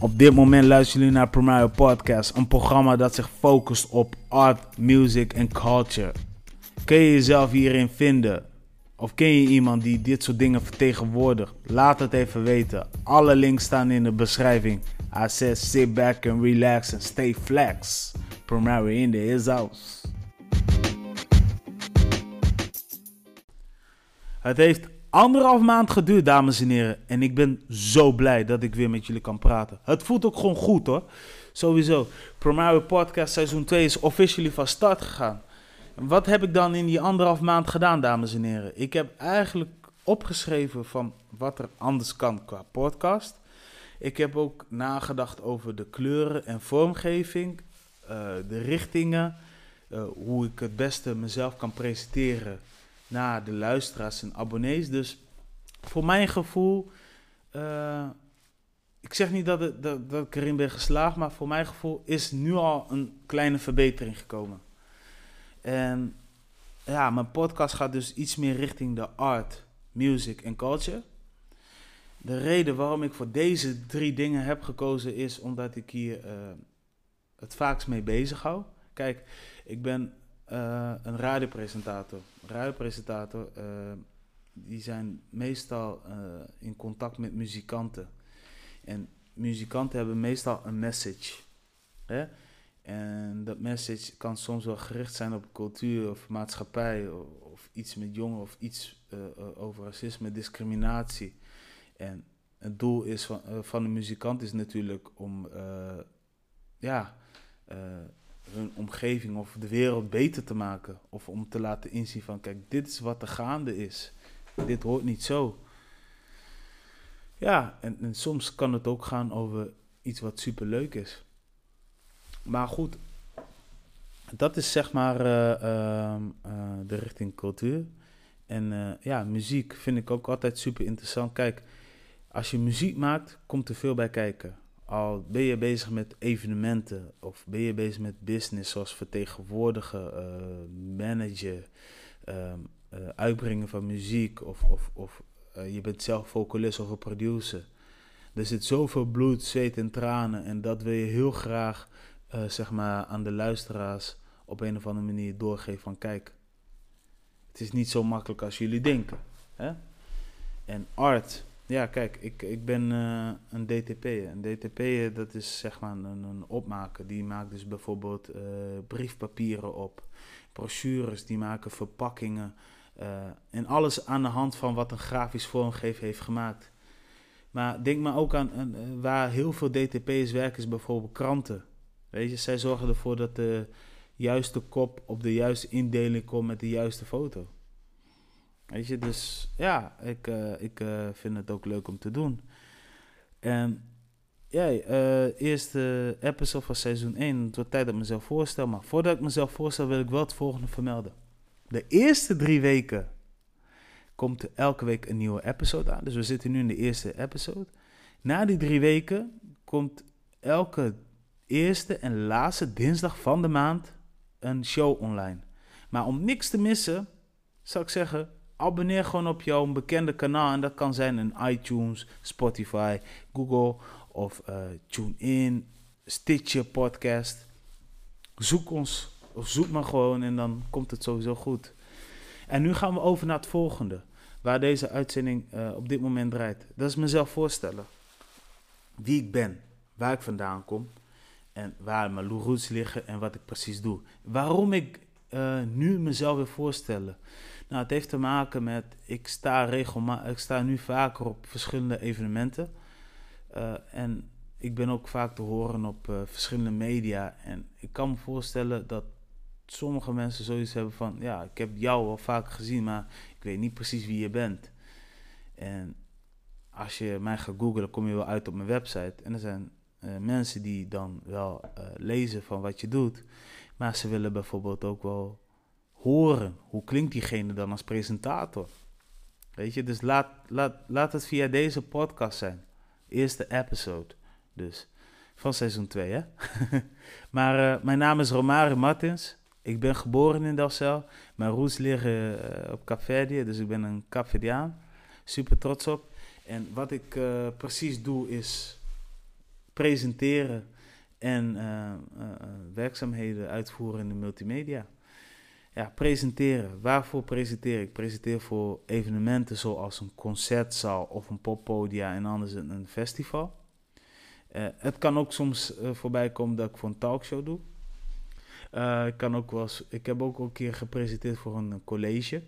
Op dit moment luisteren jullie naar Primario Podcast, een programma dat zich focust op art, music en culture. Kun je jezelf hierin vinden? Of ken je iemand die dit soort dingen vertegenwoordigt? Laat het even weten. Alle links staan in de beschrijving. I said sit back and relax and stay flex. Primario in the his house. Het heeft anderhalf maand geduurd, dames en heren. En ik ben zo blij dat ik weer met jullie kan praten. Het voelt ook gewoon goed hoor. Sowieso. Primario Podcast seizoen 2 is officially van start gegaan. Wat heb ik dan in die anderhalf maand gedaan, dames en heren? Ik heb eigenlijk opgeschreven van wat er anders kan qua podcast. Ik heb ook nagedacht over de kleuren en vormgeving, uh, de richtingen, uh, hoe ik het beste mezelf kan presenteren naar de luisteraars en abonnees. Dus voor mijn gevoel, uh, ik zeg niet dat, het, dat, dat ik erin ben geslaagd, maar voor mijn gevoel is nu al een kleine verbetering gekomen. En ja, mijn podcast gaat dus iets meer richting de art, music en culture. De reden waarom ik voor deze drie dingen heb gekozen is omdat ik hier uh, het vaakst mee bezig hou. Kijk, ik ben uh, een radiopresentator. Radiopresentator, uh, die zijn meestal in contact met muzikanten. En muzikanten hebben meestal een message. Hè? En dat message kan soms wel gericht zijn op cultuur of maatschappij of, iets met jongeren of iets over racisme, discriminatie. En het doel is van, van de muzikant is natuurlijk om ja, hun omgeving of de wereld beter te maken. Of om te laten inzien van kijk, dit is wat er gaande is. Dit hoort niet zo. Ja, en, en soms kan het ook gaan over iets wat super leuk is. Maar goed, dat is zeg maar uh, uh, uh, de richting cultuur. En ja, muziek vind ik ook altijd super interessant. Kijk, als je muziek maakt, komt er veel bij kijken. Al ben je bezig met evenementen of ben je bezig met business zoals vertegenwoordigen, managen, ehm, uitbrengen van muziek of, of, of je bent zelf vocalist of een producer. Er zit zoveel bloed, zweet en tranen en dat wil je heel graag uh, zeg maar aan de luisteraars op een of andere manier doorgeven van kijk, het is niet zo makkelijk als jullie denken. Hè? En art, ja kijk, ik, ik ben uh, een DTP. Een DTP dat is zeg maar een, een opmaker. Die maakt dus bijvoorbeeld uh, briefpapieren op, brochures, die maken verpakkingen. en alles aan de hand van wat een grafisch vormgever heeft gemaakt. Maar denk maar ook aan waar heel veel DTP's werken, is bijvoorbeeld kranten. Weet je, zij zorgen ervoor dat de juiste kop op de juiste indeling komt met de juiste foto. Weet je, dus ja, ik, uh, ik uh, vind het ook leuk om te doen. En ja, uh, eerste episode van seizoen 1, het wordt tijd dat ik mezelf voorstel. Maar voordat ik mezelf voorstel, wil ik wel het volgende vermelden. De eerste drie weken komt er elke week een nieuwe episode aan. Dus we zitten nu in de eerste episode. Na die drie weken komt elke eerste en laatste dinsdag van de maand een show online. Maar om niks te missen, zou ik zeggen, abonneer gewoon op jouw bekende kanaal. En dat kan zijn een iTunes, Spotify, Google of uh, TuneIn, Stitcher podcast. Zoek ons of zoek maar gewoon en dan komt het sowieso goed. En nu gaan we over naar het volgende, waar deze uitzending uh, op dit moment draait. Dat is mezelf voorstellen. Wie ik ben, waar ik vandaan kom en waar mijn roots liggen en wat ik precies doe. Waarom ik uh, nu mezelf wil voorstellen? Nou, het heeft te maken met, ik sta, regelmatig, ik sta nu vaker op verschillende evenementen. Uh, en ik ben ook vaak te horen op uh, verschillende media. En ik kan me voorstellen dat sommige mensen zoiets hebben van, ja, ik heb jou wel vaak gezien, maar ik weet niet precies wie je bent. En als je mij gaat googlen, kom je wel uit op mijn website. En er zijn uh, mensen die dan wel lezen van wat je doet, maar ze willen bijvoorbeeld ook wel horen hoe klinkt diegene dan als presentator. Weet je, dus laat, laat, laat het via deze podcast zijn. Eerste episode, dus van seizoen 2, hè? maar uh, mijn naam is Romario Martins. Ik ben geboren in Delcel. Mijn roots liggen op Capverdië, dus ik ben een Capverdiaan. Super trots op. En wat ik precies doe is presenteren en werkzaamheden uitvoeren in de multimedia. Ja, presenteren. Waarvoor presenteer ik? presenteer voor evenementen zoals een concertzaal of een poppodia en anders een, festival. het kan ook soms voorbij komen dat ik voor een talkshow doe. Uh, ik, kan ook eens, ik heb ook een keer gepresenteerd voor een college.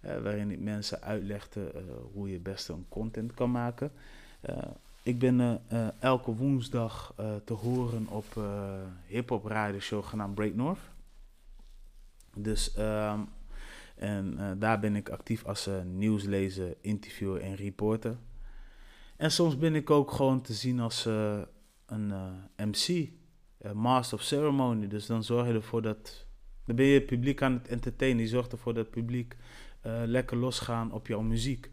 Waarin ik mensen uitlegde hoe je best een content kan maken. ik ben elke woensdag te horen op hip-hop radioshow genaamd Break North. Dus um, en daar ben ik actief als nieuwslezer, interviewer en reporter. En soms ben ik ook gewoon te zien als een MC. Eh, master of ceremony. Dus dan zorg je ervoor dat. Dan ben je het publiek aan het entertainen. Je zorgt ervoor dat het publiek lekker losgaan op jouw muziek.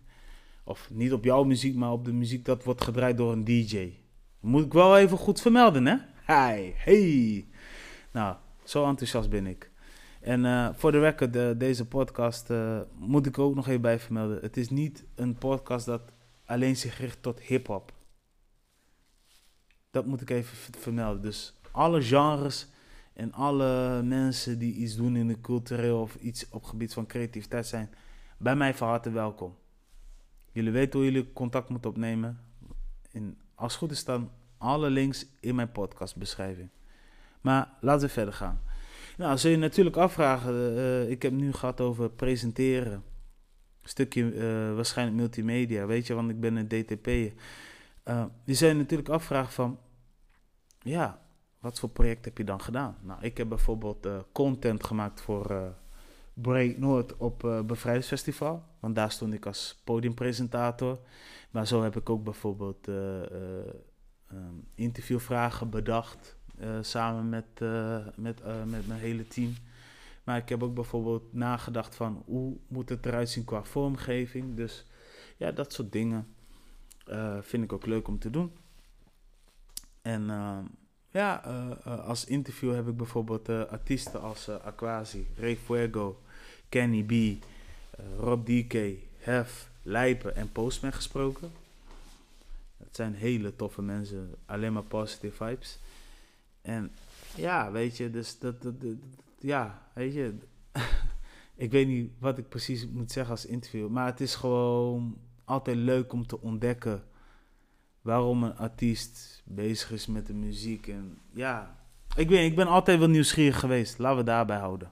Of niet op jouw muziek, maar op de muziek dat wordt gedraaid door een DJ. Moet ik wel even goed vermelden, hè? Hi, hey. Nou, zo enthousiast ben ik. En uh, voor de record, deze podcast moet ik ook nog even bij vermelden. Het is niet een podcast dat alleen zich richt tot hip-hop. Dat moet ik even vermelden. Dus alle genres en alle mensen die iets doen in de cultureel of iets op gebied van creativiteit zijn bij mij van harte welkom. Jullie weten hoe jullie contact moeten opnemen. In, als het goed is staan alle links in mijn podcastbeschrijving. Maar laten we verder gaan. Nou, zul je natuurlijk afvragen. Uh, ik heb nu gehad over presenteren. Een stukje uh, waarschijnlijk multimedia, weet je, want ik ben een DTP. Uh, je zou je natuurlijk afvragen van, ja, wat voor project heb je dan gedaan? Nou, ik heb bijvoorbeeld content gemaakt voor Break Noord op uh, Bevrijdingsfestival. Want daar stond ik als podiumpresentator. Maar zo heb ik ook bijvoorbeeld um, interviewvragen bedacht. Samen met, met, met mijn hele team. Maar ik heb ook bijvoorbeeld nagedacht van hoe moet het eruit zien qua vormgeving. Dus ja, dat soort dingen vind ik ook leuk om te doen. En ehm, ja, als interview heb ik bijvoorbeeld artiesten als Aquasi, Ray Fuego, Kenny B, Rob DK, Hef, Lijpen en Postman gesproken. Het zijn hele toffe mensen, alleen maar positive vibes. En ja, weet je, dus dat, dat, ja, weet je, ik weet niet wat ik precies moet zeggen als interview, maar het is gewoon altijd leuk om te ontdekken waarom een artiest bezig is met de muziek. En ja, ik, weet, ik ben altijd wel nieuwsgierig geweest. Laten we daarbij houden.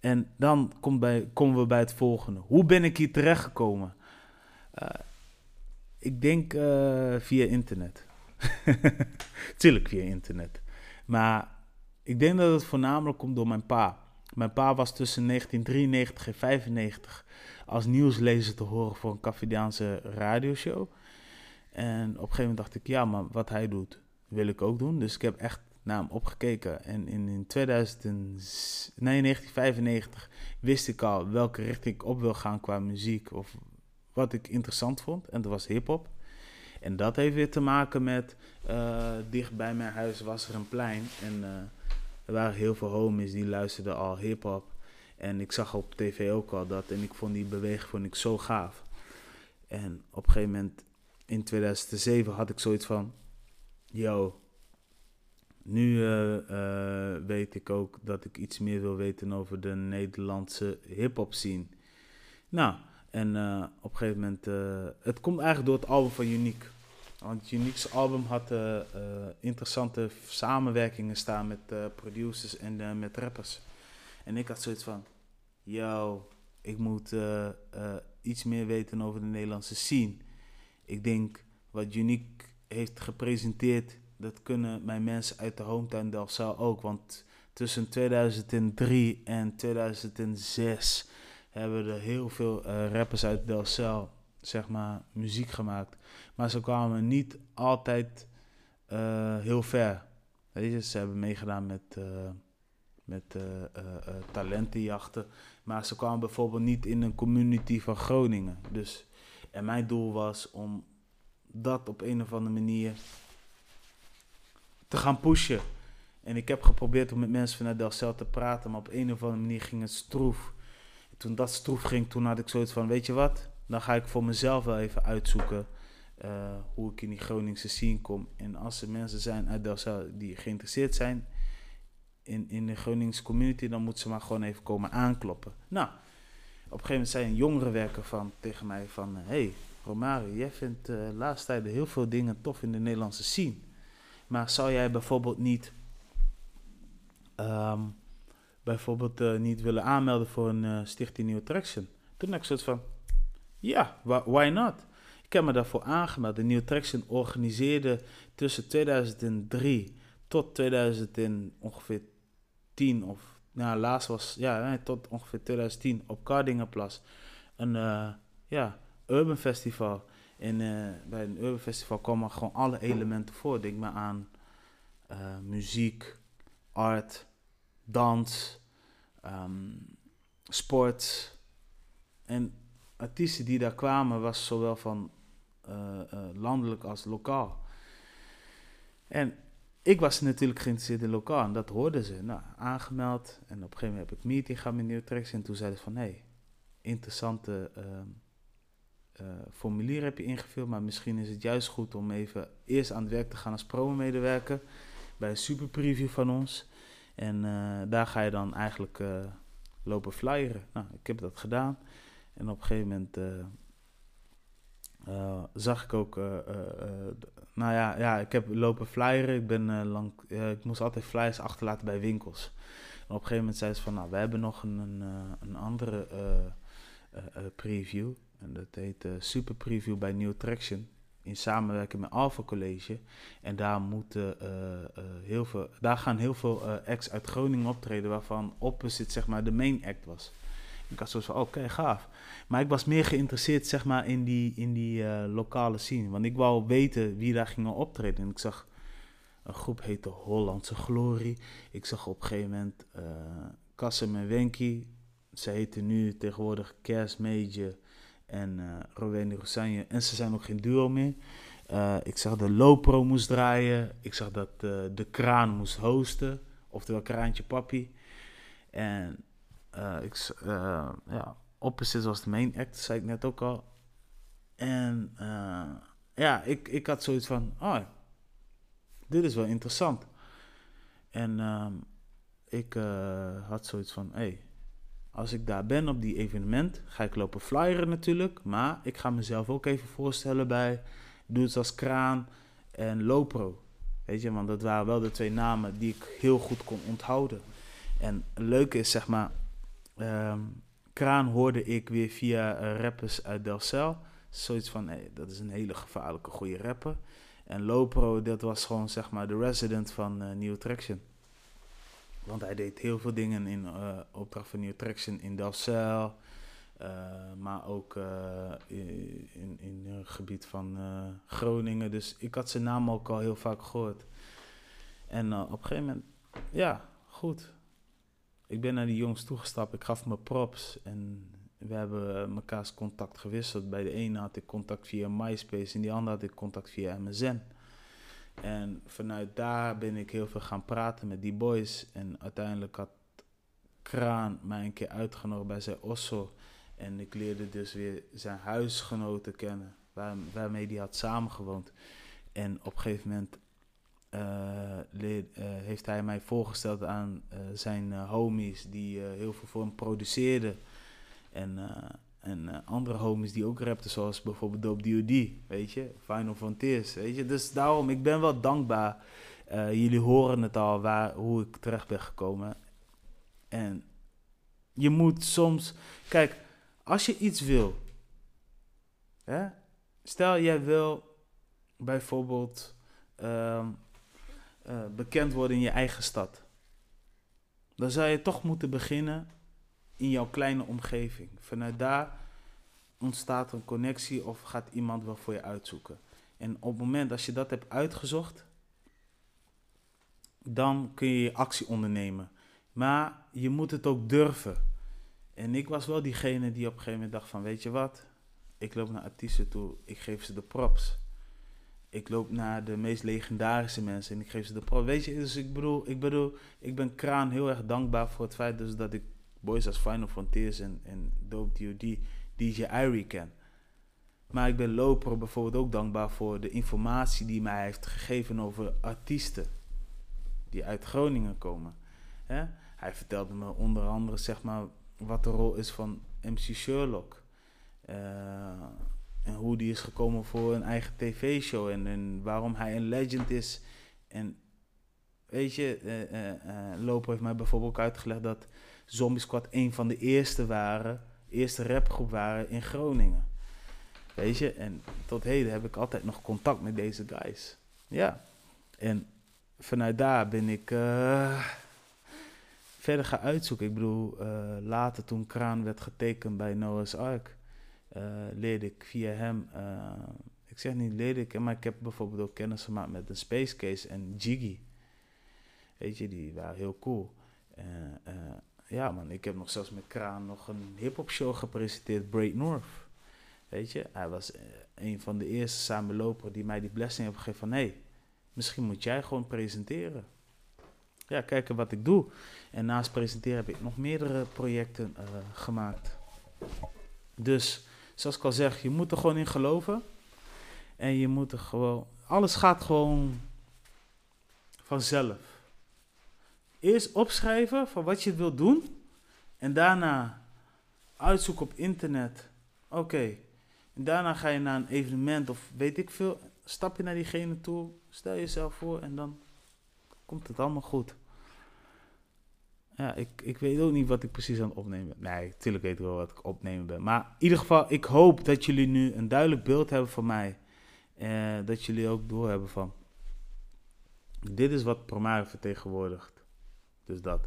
En dan komt bij, komen we bij het volgende. Hoe ben ik hier terechtgekomen? Uh, ik denk uh, via internet. Tuurlijk via internet. Maar ik denk dat het voornamelijk komt door mijn pa. Mijn pa was tussen 1993 en 1995 als nieuwslezer te horen voor een Cavidiaanse radioshow. En op een gegeven moment dacht ik, ja, maar wat hij doet, wil ik ook doen. Dus ik heb echt naar hem opgekeken. En in, in 2000, nee, 1995 wist ik al welke richting ik op wil gaan qua muziek. Of wat ik interessant vond. En dat was hip-hop. En dat heeft weer te maken met, uh, dicht bij mijn huis was er een plein. En uh, er waren heel veel homies die luisterden al hip-hop. En ik zag op tv ook al dat. En ik vond die beweging vond ik zo gaaf. En op een gegeven moment in 2007 had ik zoiets van: yo, nu uh, weet ik ook dat ik iets meer wil weten over de Nederlandse hip-hop scene. Nou, en uh, op een gegeven moment, het komt eigenlijk door het album van Unique. Want Unique's album had interessante samenwerkingen staan met producers en met rappers. En ik had zoiets van: yo, ik moet iets meer weten over de Nederlandse scene. Ik denk wat Unique heeft gepresenteerd, dat kunnen mijn mensen uit de hometown Delfzijl ook. Want tussen 2003 en 2006 hebben er heel veel uh, rappers uit Delfzijl, zeg maar, muziek gemaakt. Maar ze kwamen niet altijd uh, heel ver. Ze hebben meegedaan met, uh, met talentenjachten. Maar ze kwamen bijvoorbeeld niet in een community van Groningen. Dus en mijn doel was om dat op een of andere manier te gaan pushen. En ik heb geprobeerd om met mensen vanuit Delcel te praten, maar op een of andere manier ging het stroef. En toen dat stroef ging, toen had ik zoiets van, weet je wat? Dan ga ik voor mezelf wel even uitzoeken eh, hoe ik in die Groningse scene kom. En als er mensen zijn uit Delcel die geïnteresseerd zijn in, in de Groningse community, dan moeten ze maar gewoon even komen aankloppen. Nou, op een gegeven moment zei een jongere werker van, tegen mij van... hey, Romario, jij vindt uh, de laatste tijd heel veel dingen tof in de Nederlandse scene. Maar zou jij bijvoorbeeld niet... Ehm, bijvoorbeeld uh, niet willen aanmelden voor een uh, stichting New Traction? Toen had ik zoiets van... Ja, why not? Ik heb me daarvoor aangemeld. De New Traction organiseerde tussen 2003 tot 2000 ongeveer 10 of nou, laatst was ja, tot ongeveer 2010 op Kardingenplas een uh, ja, urban festival. En bij een urban festival komen gewoon alle elementen voor. Denk maar aan muziek, art, dans, um, sport. En artiesten die daar kwamen was zowel van landelijk als lokaal. En ik was natuurlijk geïnteresseerd in lokaal en dat hoorden ze. Nou, aangemeld en op een gegeven moment heb ik meeting gehad met Nieuwtrex en toen zeiden ze van, hé, hey, interessante uh, uh, formulier heb je ingevuld, maar misschien is het juist goed om even eerst aan het werk te gaan als promo-medewerker bij een super preview van ons. En uh, daar ga je dan eigenlijk uh, lopen flyeren. Nou, ik heb dat gedaan en op een gegeven moment uh, zag ik ook, nou ja, ja, ik heb lopen flyeren. Ik, ben, lang, ik moest altijd flyers achterlaten bij winkels. En op een gegeven moment zei ze van, nou, we hebben nog een, een, een andere preview. En dat heet Super Preview bij New Traction. In samenwerking met Alpha College. En daar, moeten, heel veel, daar gaan heel veel acts uit Groningen optreden, waarvan Opposite zeg maar de main act was. Ik had zo van, oké, gaaf. Maar ik was meer geïnteresseerd, zeg maar, in die, in die lokale scene. Want ik wou weten wie daar gingen optreden. En ik zag, een groep heette Hollandse Glorie. Ik zag op een gegeven moment uh, Kassem en Wenky. Ze heten nu tegenwoordig Kers Major en uh, Rowena Rosagne. En ze zijn ook geen duo meer. Uh, ik zag de Lopro moest draaien. Ik zag dat uh, de Kraan moest hosten. Oftewel Kraantje Papi. En ik, ja, Opposite was de main act, zei ik net ook al. En ja, ik, ik had zoiets van, oh, dit is wel interessant. En um, ik had zoiets van, hé, hey, als ik daar ben op die evenement, ga ik lopen flyeren natuurlijk. Maar ik ga mezelf ook even voorstellen bij dudes als Kraan en Lopro. Weet je, want dat waren wel de twee namen die ik heel goed kon onthouden. En het leuke is, zeg maar, Um, Kraan hoorde ik weer via uh, rappers uit Delcel. Zoiets van, hey, dat is een hele gevaarlijke goede rapper. En Lopro, dat was gewoon zeg maar de resident van uh, New Traction. Want hij deed heel veel dingen in uh, opdracht van New Traction in Delcel. maar ook in, in, in het gebied van Groningen. Dus ik had zijn naam ook al heel vaak gehoord. En op een gegeven moment, ja, goed ik ben naar die jongens toegestapt, ik gaf me props en we hebben mekaars contact gewisseld. Bij de ene had ik contact via MySpace en die andere had ik contact via MSN. En vanuit daar ben ik heel veel gaan praten met die boys. En uiteindelijk had Kraan mij een keer uitgenodigd bij zijn Osso. En ik leerde dus weer zijn huisgenoten kennen, waar, waarmee hij had samengewoond. En op een gegeven moment leer, uh, heeft hij mij voorgesteld aan uh, zijn homies die heel veel voor hem produceerden. En, en andere homies die ook rapten, zoals bijvoorbeeld Dope D.O.D., weet je, Final Frontiers, weet je. Dus daarom, ik ben wel dankbaar. jullie horen het al, waar, hoe ik terecht ben gekomen. En je moet soms, kijk, als je iets wil, hè, stel jij wil bijvoorbeeld... Um, uh, bekend worden in je eigen stad. Dan zou je toch moeten beginnen in jouw kleine omgeving. Vanuit daar ontstaat een connectie of gaat iemand wel voor je uitzoeken. En op het moment dat je dat hebt uitgezocht, dan kun je je actie ondernemen. Maar je moet het ook durven. En ik was wel diegene die op een gegeven moment dacht van, weet je wat? Ik loop naar artiesten toe, ik geef ze de props ik loop naar de meest legendarische mensen en ik geef ze de pro. Weet je, dus ik bedoel, ik bedoel, ik ben Kraan heel erg dankbaar voor het feit dus dat ik boys als Final Frontiers en, en Dope D.O.D. DJ Irie ken. Maar ik ben Loper bijvoorbeeld ook dankbaar voor de informatie die mij heeft gegeven over artiesten die uit Groningen komen. Hij vertelde me onder andere zeg maar, wat de rol is van MC Sherlock. Uh, en hoe die is gekomen voor een eigen tv-show en, en waarom hij een legend is. En weet je, uh, Loper heeft mij bijvoorbeeld ook uitgelegd dat Zombie Squad een van de eerste waren, eerste rapgroep waren in Groningen. Weet je, en tot heden heb ik altijd nog contact met deze guys. Ja, en vanuit daar ben ik uh, verder gaan uitzoeken. Ik bedoel, uh, later toen Kraan werd getekend bij Noah's Ark, uh, leerde ik via hem, ik zeg niet leerde ik, maar ik heb bijvoorbeeld ook kennis gemaakt met de Space Case en Jiggy. Weet je, die waren heel cool. Ja man, ik heb nog zelfs met Kraan nog een hip-hop show gepresenteerd, Break North. Weet je, hij was een van de eerste samenlopers die mij die blessing heeft gegeven van hé, Misschien moet jij gewoon presenteren. Ja, kijken wat ik doe. En naast presenteren heb ik nog meerdere projecten uh, gemaakt. Dus, zoals ik al zeg, je moet er gewoon in geloven. En je moet er gewoon. Alles gaat gewoon vanzelf. Eerst opschrijven van wat je wilt doen. En daarna uitzoeken op internet. Oké. En daarna ga je naar een evenement of weet ik veel stap je naar diegene toe, stel jezelf voor en dan komt het allemaal goed. Ja, ik, ik weet ook niet wat ik precies aan het opnemen ben. Nee, natuurlijk weet ik wel wat ik opnemen ben. Maar in ieder geval, ik hoop dat jullie nu een duidelijk beeld hebben van mij. Eh, dat jullie ook doorhebben van... Dit is wat Promare vertegenwoordigt. Dus dat.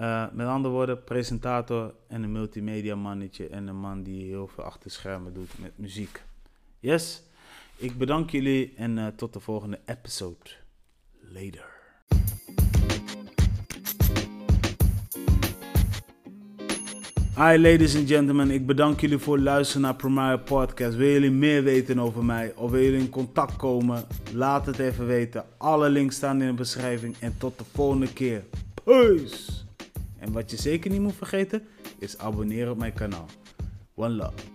Uh, met andere woorden, presentator en een multimedia mannetje. En een man die heel veel achter schermen doet met muziek. Yes? Ik bedank jullie en uh, tot de volgende episode. Later. Hi ladies and gentlemen, ik bedank jullie voor het luisteren naar Primary Podcast. Wil jullie meer weten over mij of wil jullie in contact komen? Laat het even weten. Alle links staan in de beschrijving en tot de volgende keer. Peace! En wat je zeker niet moet vergeten is abonneren op mijn kanaal. One love.